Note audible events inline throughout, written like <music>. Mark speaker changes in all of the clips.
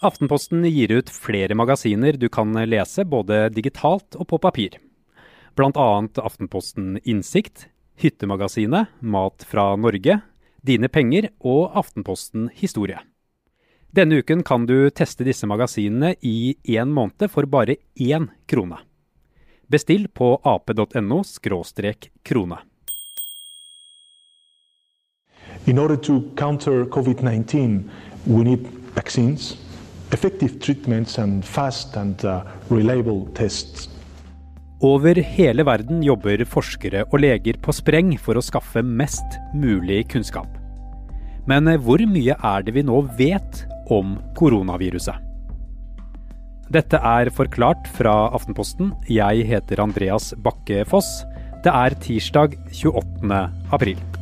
Speaker 1: Aftenposten gir ut flere magasiner du kan lese både digitalt og på papir. Annet Aftenposten Innsikt, Hyttemagasinet, Mat fra Norge, Dine penger og Aftenposten Historie. Denne uken kan du teste disse magasinene i én måned for bare én krone. Bestill på ap.no krone.
Speaker 2: In order to counter COVID 19, we need vaccines effective treatments and fast and uh, reliable tests.
Speaker 1: Over hele verden jobber forskere og leger på spreng for å skaffe mest mulig kunnskap. Men eh, hvor mye er det vi nå vet om koronaviruset? Dette er Forklart fra Aftenposten. Jeg heter Andreas Bakke Foss. Det er tirsdag 28. april.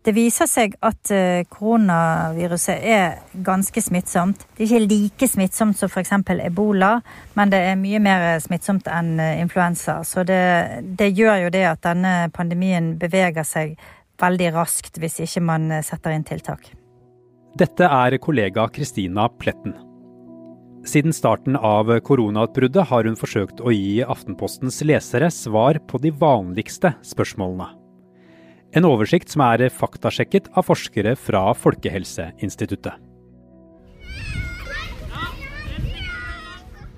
Speaker 3: Det viser seg at eh, koronaviruset er ganske smittsomt. Det er ikke like smittsomt som f.eks. ebola, men det er mye mer smittsomt enn eh, influensa. Så det, det, gjør jo det at denne pandemien beveger seg veldig raskt hvis ikke man eh, setter inn tiltak.
Speaker 1: Dette er kollega Kristina Pletten. Siden starten av koronautbruddet har hun forsøkt å gi Aftenpostens lesere svar på de vanligste spørsmålene. En oversikt som er faktasjekket av forskere fra Folkehelseinstituttet.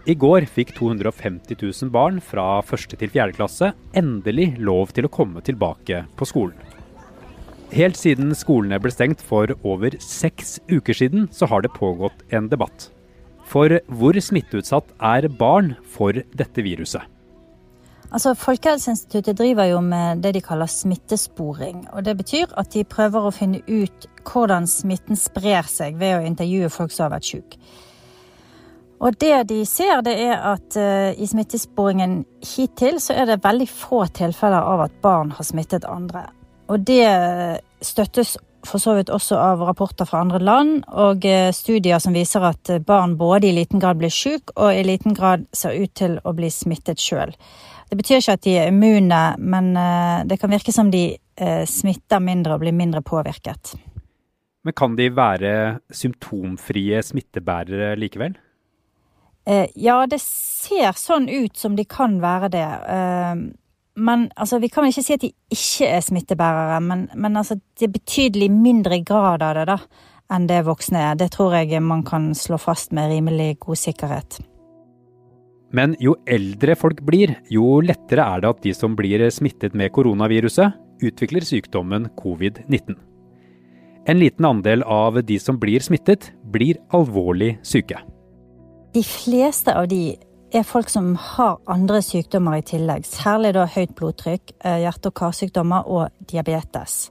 Speaker 1: I går fikk 250 000 barn fra 1. til 4. klasse endelig lov til å komme tilbake på skolen. Helt siden skolene ble stengt for over seks uker siden, så har det pågått en debatt. For hvor smitteutsatt er barn for dette viruset?
Speaker 3: Altså, Folkehelseinstituttet driver jo med det de kaller smittesporing. og Det betyr at de prøver å finne ut hvordan smitten sprer seg ved å intervjue folk som har vært syke. Og det de ser, det er at uh, i smittesporingen hittil så er det veldig få tilfeller av at barn har smittet andre. Og det støttes for så vidt også av rapporter fra andre land og uh, studier som viser at barn både i liten grad blir syke og i liten grad ser ut til å bli smittet sjøl. Det betyr ikke at de er immune, men eh, det kan virke som de eh, smitter mindre og blir mindre påvirket.
Speaker 1: Men kan de være symptomfrie smittebærere likevel?
Speaker 3: Eh, ja, det ser sånn ut som de kan være det. Men altså, vi kan vel ikke si at de ikke er smittebærere, men, men altså, det er betydelig mindre grad av det da, enn det voksne er. Det tror jeg man kan slå fast med rimelig god sikkerhet.
Speaker 1: Men jo eldre folk blir, jo lettere er det at de som blir smittet med koronaviruset, utvikler sykdommen covid-19. En liten andel av de som blir smittet, blir alvorlig syke.
Speaker 3: De fleste av de er folk som har andre sykdommer i tillegg, særlig da høyt blodtrykk, eh, hjerte- og karsykdommer og diabetes.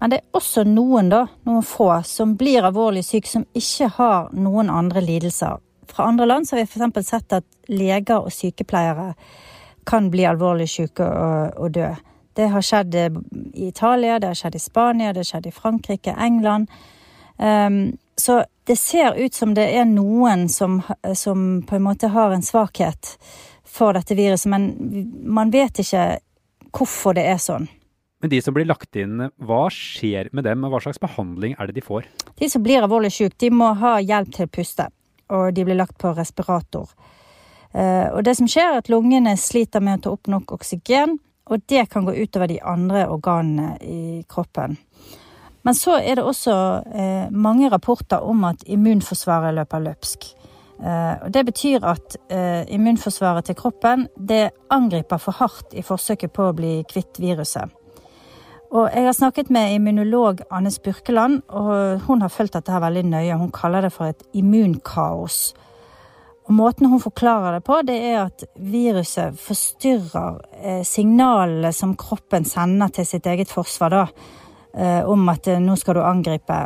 Speaker 3: Men det er også noen, da, noen få, som blir alvorlig syke som ikke har noen andre lidelser fra andre land så har vi f.eks. sett at leger og sykepleiere kan bli alvorlig syke og, og, dø. Det har skjedd i Italia, det har skjedd i Spania, det har skjedd i Frankrike, England. Um, så det ser ut som det er noen som, som, på en måte har en svakhet for dette viruset, men man vet ikke hvorfor det er sånn.
Speaker 1: Men de som blir lagt inn, hva skjer med dem, hva slags behandling er det de får?
Speaker 3: De som blir alvorlig syke, de må ha hjelp til å puste og de blir lagt på respirator. Eh, og det som skjer, er at lungene sliter med å ta opp nok oksygen, og det kan gå utover de andre organene i kroppen. Men så er det også eh, mange rapporter om at immunforsvaret løper løpsk. Eh, og det betyr at immunforsvaret til kroppen det angriper for hardt i forsøket på å bli kvitt viruset. Og jeg har snakket med immunolog Anne Spurkeland, og hun har fulgt dette her veldig nøye. Hun kaller det for et immunkaos. Og Måten hun forklarer det på, det er at viruset forstyrrer eh, signalene som kroppen sender til sitt eget forsvar, da, eh, om at eh, nå skal du angripe.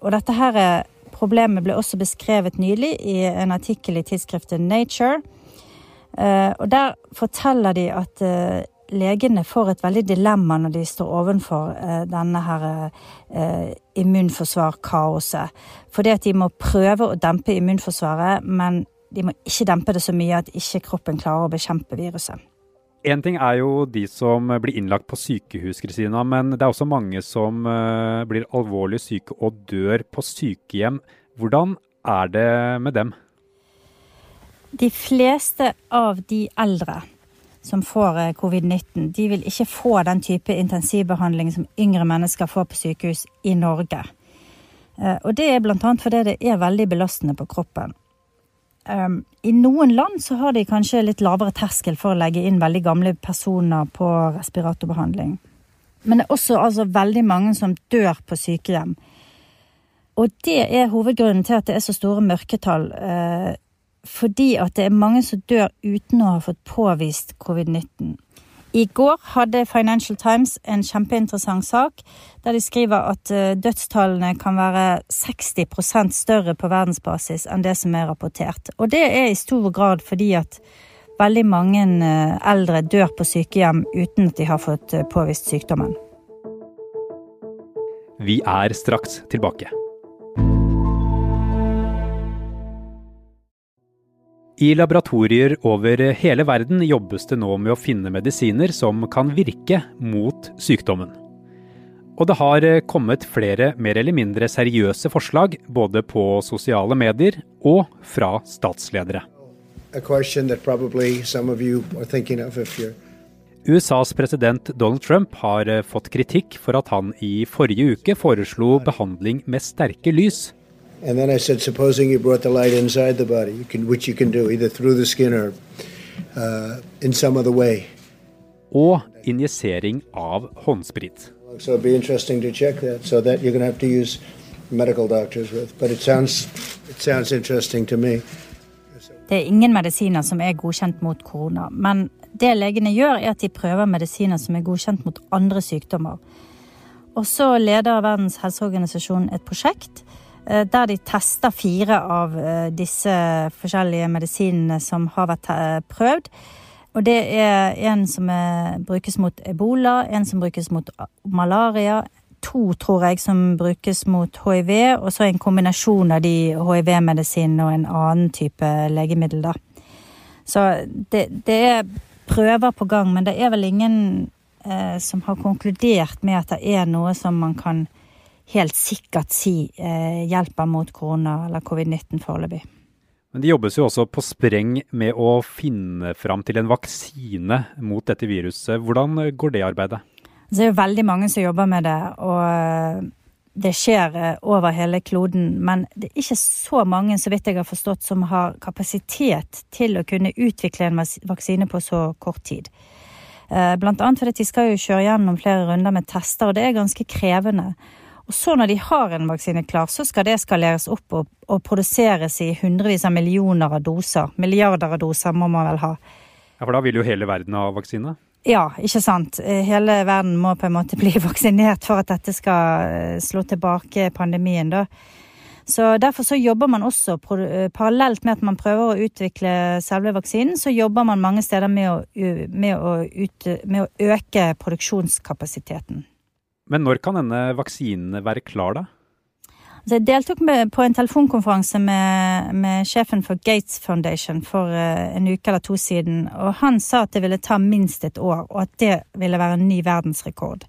Speaker 3: Og dette her problemet ble også beskrevet nylig i en artikkel i tidsskriftet Nature. Og der forteller de at legene får et veldig dilemma når de står ovenfor eh, denne her eh, immunforsvarkaoset. Fordi at de må prøve å dempe immunforsvaret, men de må ikke dempe det så mye at ikke kroppen klarer å bekjempe viruset.
Speaker 1: Én ting er jo de som blir innlagt på sykehus, Kristina, men det er også mange som uh, blir alvorlig syke og dør på sykehjem. Hvordan er det med dem?
Speaker 3: De fleste av de eldre som får eh, covid-19, de vil ikke få den type intensivbehandling som yngre mennesker får på sykehus i Norge. Og det er bl.a. fordi det er veldig belastende på kroppen. Um, I noen land så har de kanskje litt lavere terskel for å legge inn veldig gamle personer på respiratorbehandling. Men det er også altså, veldig mange som dør på sykehjem. Og det er hovedgrunnen til at det er så store mørketall. Eh, fordi at det er mange som dør uten å ha fått påvist covid-19. I går hadde Financial Times en kjempeinteressant sak der de skriver at eh, dødstallene kan være 60% større på verdensbasis enn det som er rapportert. Og det er i stor grad fordi at veldig mange eh, eldre dør på sykehjem uten at de har fått eh, påvist sykdommen.
Speaker 1: Vi er straks tilbake. I laboratorier over hele verden jobbes det nå med å finne medisiner som kan virke mot sykdommen. Og det har kommet flere mer eller mindre seriøse forslag både på sosiale medier og fra statsledere. USAs president Donald Trump har fått kritikk for at han i forrige uke foreslo behandling med sterke lys And then I said, supposing you brought the light inside the body, you can, which you can do, either through the skin or uh, in some other way. Og injisering av håndsprit.
Speaker 3: So it'd be interesting to check that. So that you're going to have to use medical doctors with. But it sounds, it sounds interesting to me. Det er ingen medisiner som er godkjent mot korona. Men det legene gjør, er at de prøver medisiner som er godkjent mot andre sykdommer. Og så leder Verdens helseorganisasjon et prosjekt der de tester fire av eh, disse forskjellige medisinene som har vært eh, prøvd. Og det er en som er, brukes mot ebola, en som brukes mot malaria, to, tror jeg, som brukes mot hiv, og så en kombinasjon av de hiv-medisinene og en annen type legemiddel, da. Så det, det, er prøver på gang, men det er vel ingen eh, som har konkludert med at det er noe som man kan helt sikkert si eh, hjelper mot korona eller covid-19 foreløpig.
Speaker 1: Men det jobbes jo også på spreng med å finne fram til en vaksine mot dette viruset. Hvordan går det arbeidet?
Speaker 3: Det er jo veldig mange som jobber med det, og eh, det skjer eh, over hele kloden. Men det er ikke så mange, så vidt jeg har forstått, som har kapasitet til å kunne utvikle en vaksine på så kort tid. Eh, blant annet fordi de skal jo kjøre gjennom flere runder med tester, og det er ganske krevende. Og så når de har en vaksine klar, så skal det skaleres opp og, og produseres i hundrevis av millioner av doser. Milliarder av doser må man vel ha.
Speaker 1: Ja, For da vil jo hele verden ha vaksine?
Speaker 3: Ja, ikke sant. Hele verden må på en måte <laughs> bli vaksinert for at dette skal eh, slå tilbake pandemien, da. Så Derfor så jobber man også eh, parallelt med at man prøver å utvikle selve vaksinen, så jobber man mange steder med å, med å, ut, med å øke produksjonskapasiteten.
Speaker 1: Men når kan denne vaksinen være klar, da?
Speaker 3: Altså, jeg deltok på en telefonkonferanse med, med, sjefen for Gates Foundation for uh, en uke eller to siden, og han sa at det ville ta minst et år, og at det ville være en ny verdensrekord.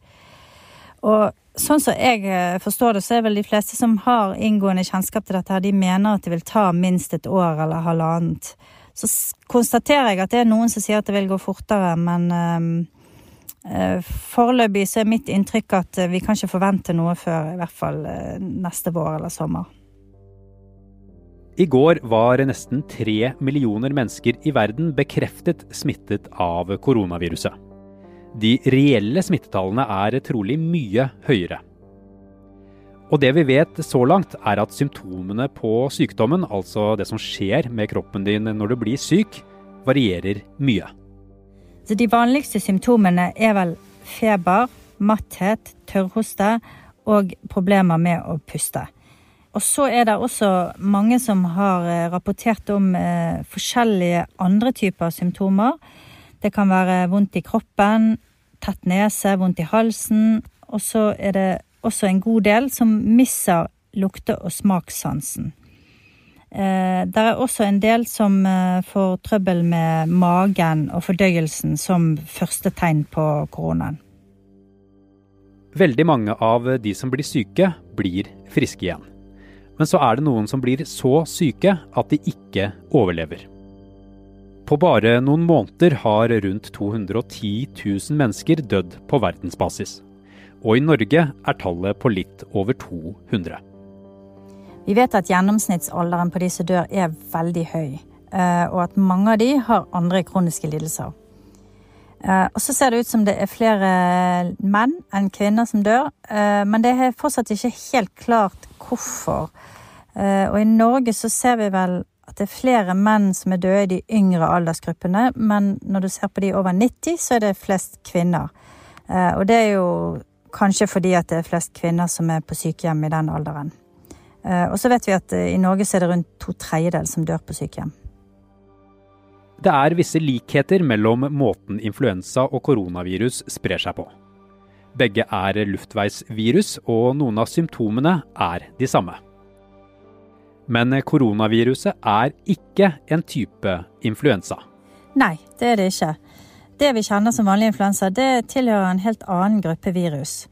Speaker 3: Og sånn som jeg eh, forstår det, så er vel de fleste som har inngående kjennskap til dette, her, de mener at det vil ta minst et år eller halvannet. Så konstaterer jeg at det er noen som sier at det vil gå fortere, men um, Eh, foreløpig så er mitt inntrykk at eh, vi kan ikke forvente noe før i hvert fall eh, neste vår eller sommer.
Speaker 1: I går var nesten tre millioner mennesker i verden bekreftet smittet av koronaviruset. De reelle smittetallene er trolig mye høyere. Og det vi vet så langt, er at symptomene på sykdommen, altså det som skjer med kroppen din når du blir syk, varierer mye.
Speaker 3: Så de vanligste symptomene er vel feber, matthet, tørrhoste og problemer med å puste. Og så er det også mange som har eh, rapportert om eh, forskjellige andre typer symptomer. Det kan være vondt i kroppen, tett nese, vondt i halsen. Og så er det også en god del som mister lukte- og smakssansen. Eh, det er også en del som eh, får trøbbel med magen og fordøyelsen som første tegn på koronaen.
Speaker 1: Veldig mange av de som blir syke, blir friske igjen. Men så er det noen som blir så syke at de ikke overlever. På bare noen måneder har rundt 210 000 mennesker dødd på verdensbasis. Og i Norge er tallet på litt over 200.
Speaker 3: Vi vet at gjennomsnittsalderen på de som dør er veldig høy, eh, og at mange av de har andre kroniske lidelser. Eh, og så ser det ut som det er flere menn enn kvinner som dør, eh, men det er fortsatt ikke helt klart hvorfor. Og i Norge så ser vi vel at det er flere menn som er døde i de yngre aldersgruppene, men når du ser på de over 90, så er det flest kvinner. Og det er jo kanskje fordi at det er flest kvinner som er på sykehjem i den alderen. Eh, og så vet vi at eh, i Norge så er det rundt to tredjedeler som dør på sykehjem.
Speaker 1: Det er visse likheter mellom måten influensa og koronavirus sprer seg på. Begge er luftveisvirus, og noen av symptomene er de samme. Men koronaviruset er ikke en type influensa.
Speaker 3: Nei, det er det ikke. Det vi kjenner som vanlig influensa, det tilhører en helt annen gruppe virus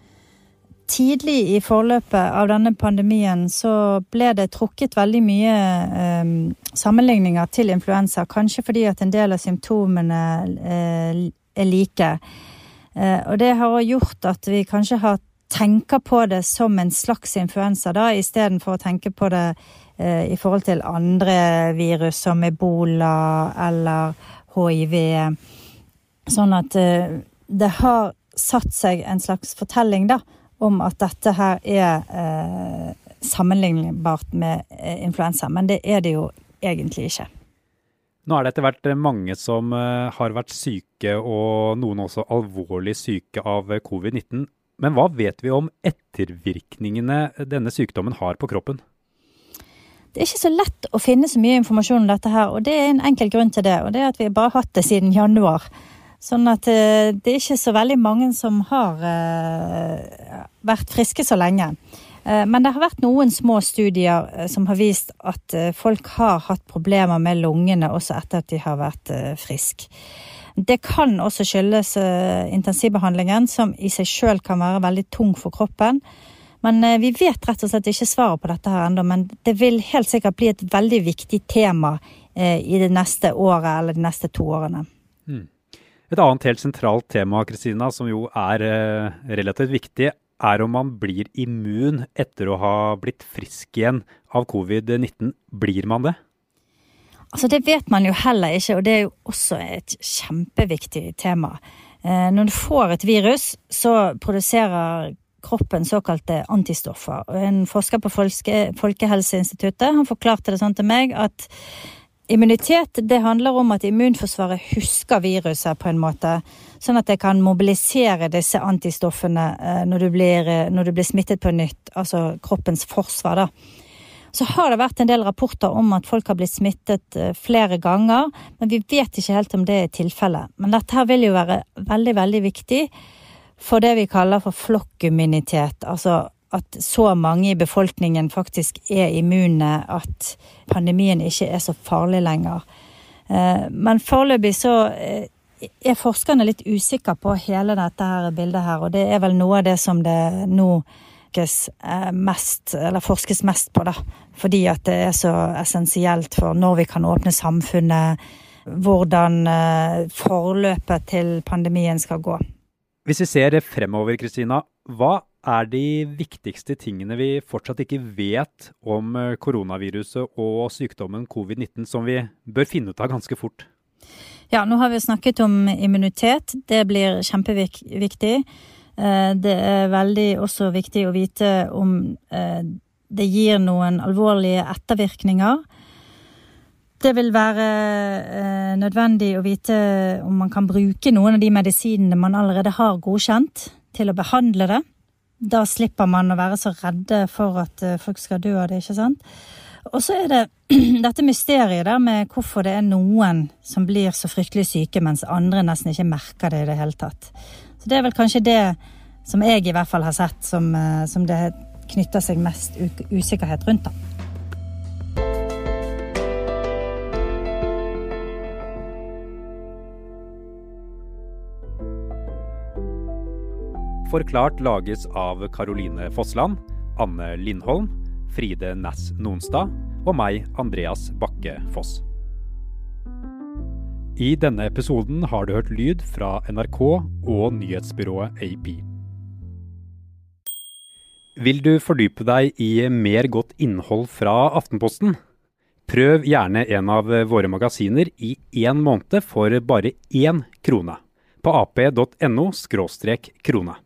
Speaker 3: tidlig i forløpet av denne pandemien så ble det trukket veldig mye eh, sammenligninger til influensa. Kanskje fordi at en del av symptomene eh, er like. Eh, og det har gjort at vi kanskje har tenker på det som en slags influensa, da, istedenfor å tenke på det eh, i forhold til andre virus som ebola eller hiv. Sånn at eh, det har satt seg en slags fortelling, da om at dette her er eh, sammenlignbart med eh, influensa, men det er det jo egentlig ikke.
Speaker 1: Nå er det etter hvert mange som eh, har vært syke, og noen også alvorlig syke av covid-19. Men hva vet vi om ettervirkningene denne sykdommen har på kroppen?
Speaker 3: Det er ikke så lett å finne så mye informasjon om dette her, og det er en enkel grunn til det. Og det er at vi bare har hatt det siden januar. Sånn at eh, det er ikke så veldig mange som har uh, vært friske så lenge. Uh, men det har vært noen små studier som har vist at folk har hatt problemer med lungene også etter at de har vært friske. Det kan også skyldes intensivbehandlingen, som i seg sjøl kan være veldig tung for kroppen. Men vi vet rett og slett ikke svaret på dette her ennå, men det vil helt sikkert bli et veldig viktig tema i det neste året eller de neste to årene. Mm.
Speaker 1: Et annet helt sentralt tema Kristina, som jo er eh, relativt viktig, er om man blir immun etter å ha blitt frisk igjen av covid-19. Blir man det?
Speaker 3: Altså Det vet man jo heller ikke, og det er jo også et kjempeviktig tema. Eh, når du får et virus, så produserer kroppen såkalte antistoffer. En forsker på Folkehelseinstituttet han forklarte det sånn til meg at Immunitet det handler om at immunforsvaret husker viruset på en måte, sånn at det kan mobilisere disse antistoffene eh, når du blir, eh, når du blir smittet på nytt, altså kroppens forsvar. da. Så har det vært en del rapporter om at folk har blitt smittet eh, flere ganger, men vi vet ikke helt om det er tilfellet. Men dette her vil jo være veldig, veldig viktig for det vi kaller for flokkimmunitet, altså at så mange i befolkningen faktisk er immune at pandemien ikke er så farlig lenger. Eh, men foreløpig så eh, er forskerne litt usikre på hele dette her bildet her, og det er vel noe av det som det nå eh, mest, forskes mest på, da. Fordi at det er så essensielt for når vi kan åpne samfunnet, hvordan forløpet til pandemien skal gå.
Speaker 1: Hvis vi ser fremover, Kristina, hva er de viktigste tingene vi fortsatt ikke vet om eh, koronaviruset og sykdommen covid-19 som vi bør finne ut av ganske fort?
Speaker 3: Ja, nå har vi snakket om immunitet. Det blir kjempeviktig. Eh, det er veldig også viktig å vite om eh, det gir noen alvorlige ettervirkninger. Det vil være nødvendig å vite om man kan bruke noen av de medisinene man allerede har godkjent, til å behandle det. Da slipper man å være så redde for at eh, folk skal dø av det, ikke sant. Og så er det <clears throat> dette mysteriet der med hvorfor det er noen som blir så fryktelig syke, mens andre nesten ikke merker det i det hele tatt. Så det er vel kanskje det som jeg i hvert fall har sett som, eh, som det knytter seg mest usikkerhet rundt, da.
Speaker 1: Forklart lages av Caroline Fossland, Anne Lindholm, Fride Næss Nonstad og meg, Andreas Bakke Foss. I denne episoden har du hørt lyd fra NRK og nyhetsbyrået AP. Vil du fordype deg i mer godt innhold fra Aftenposten? Prøv gjerne en av våre magasiner i én måned for bare én krone. På ap.no krone.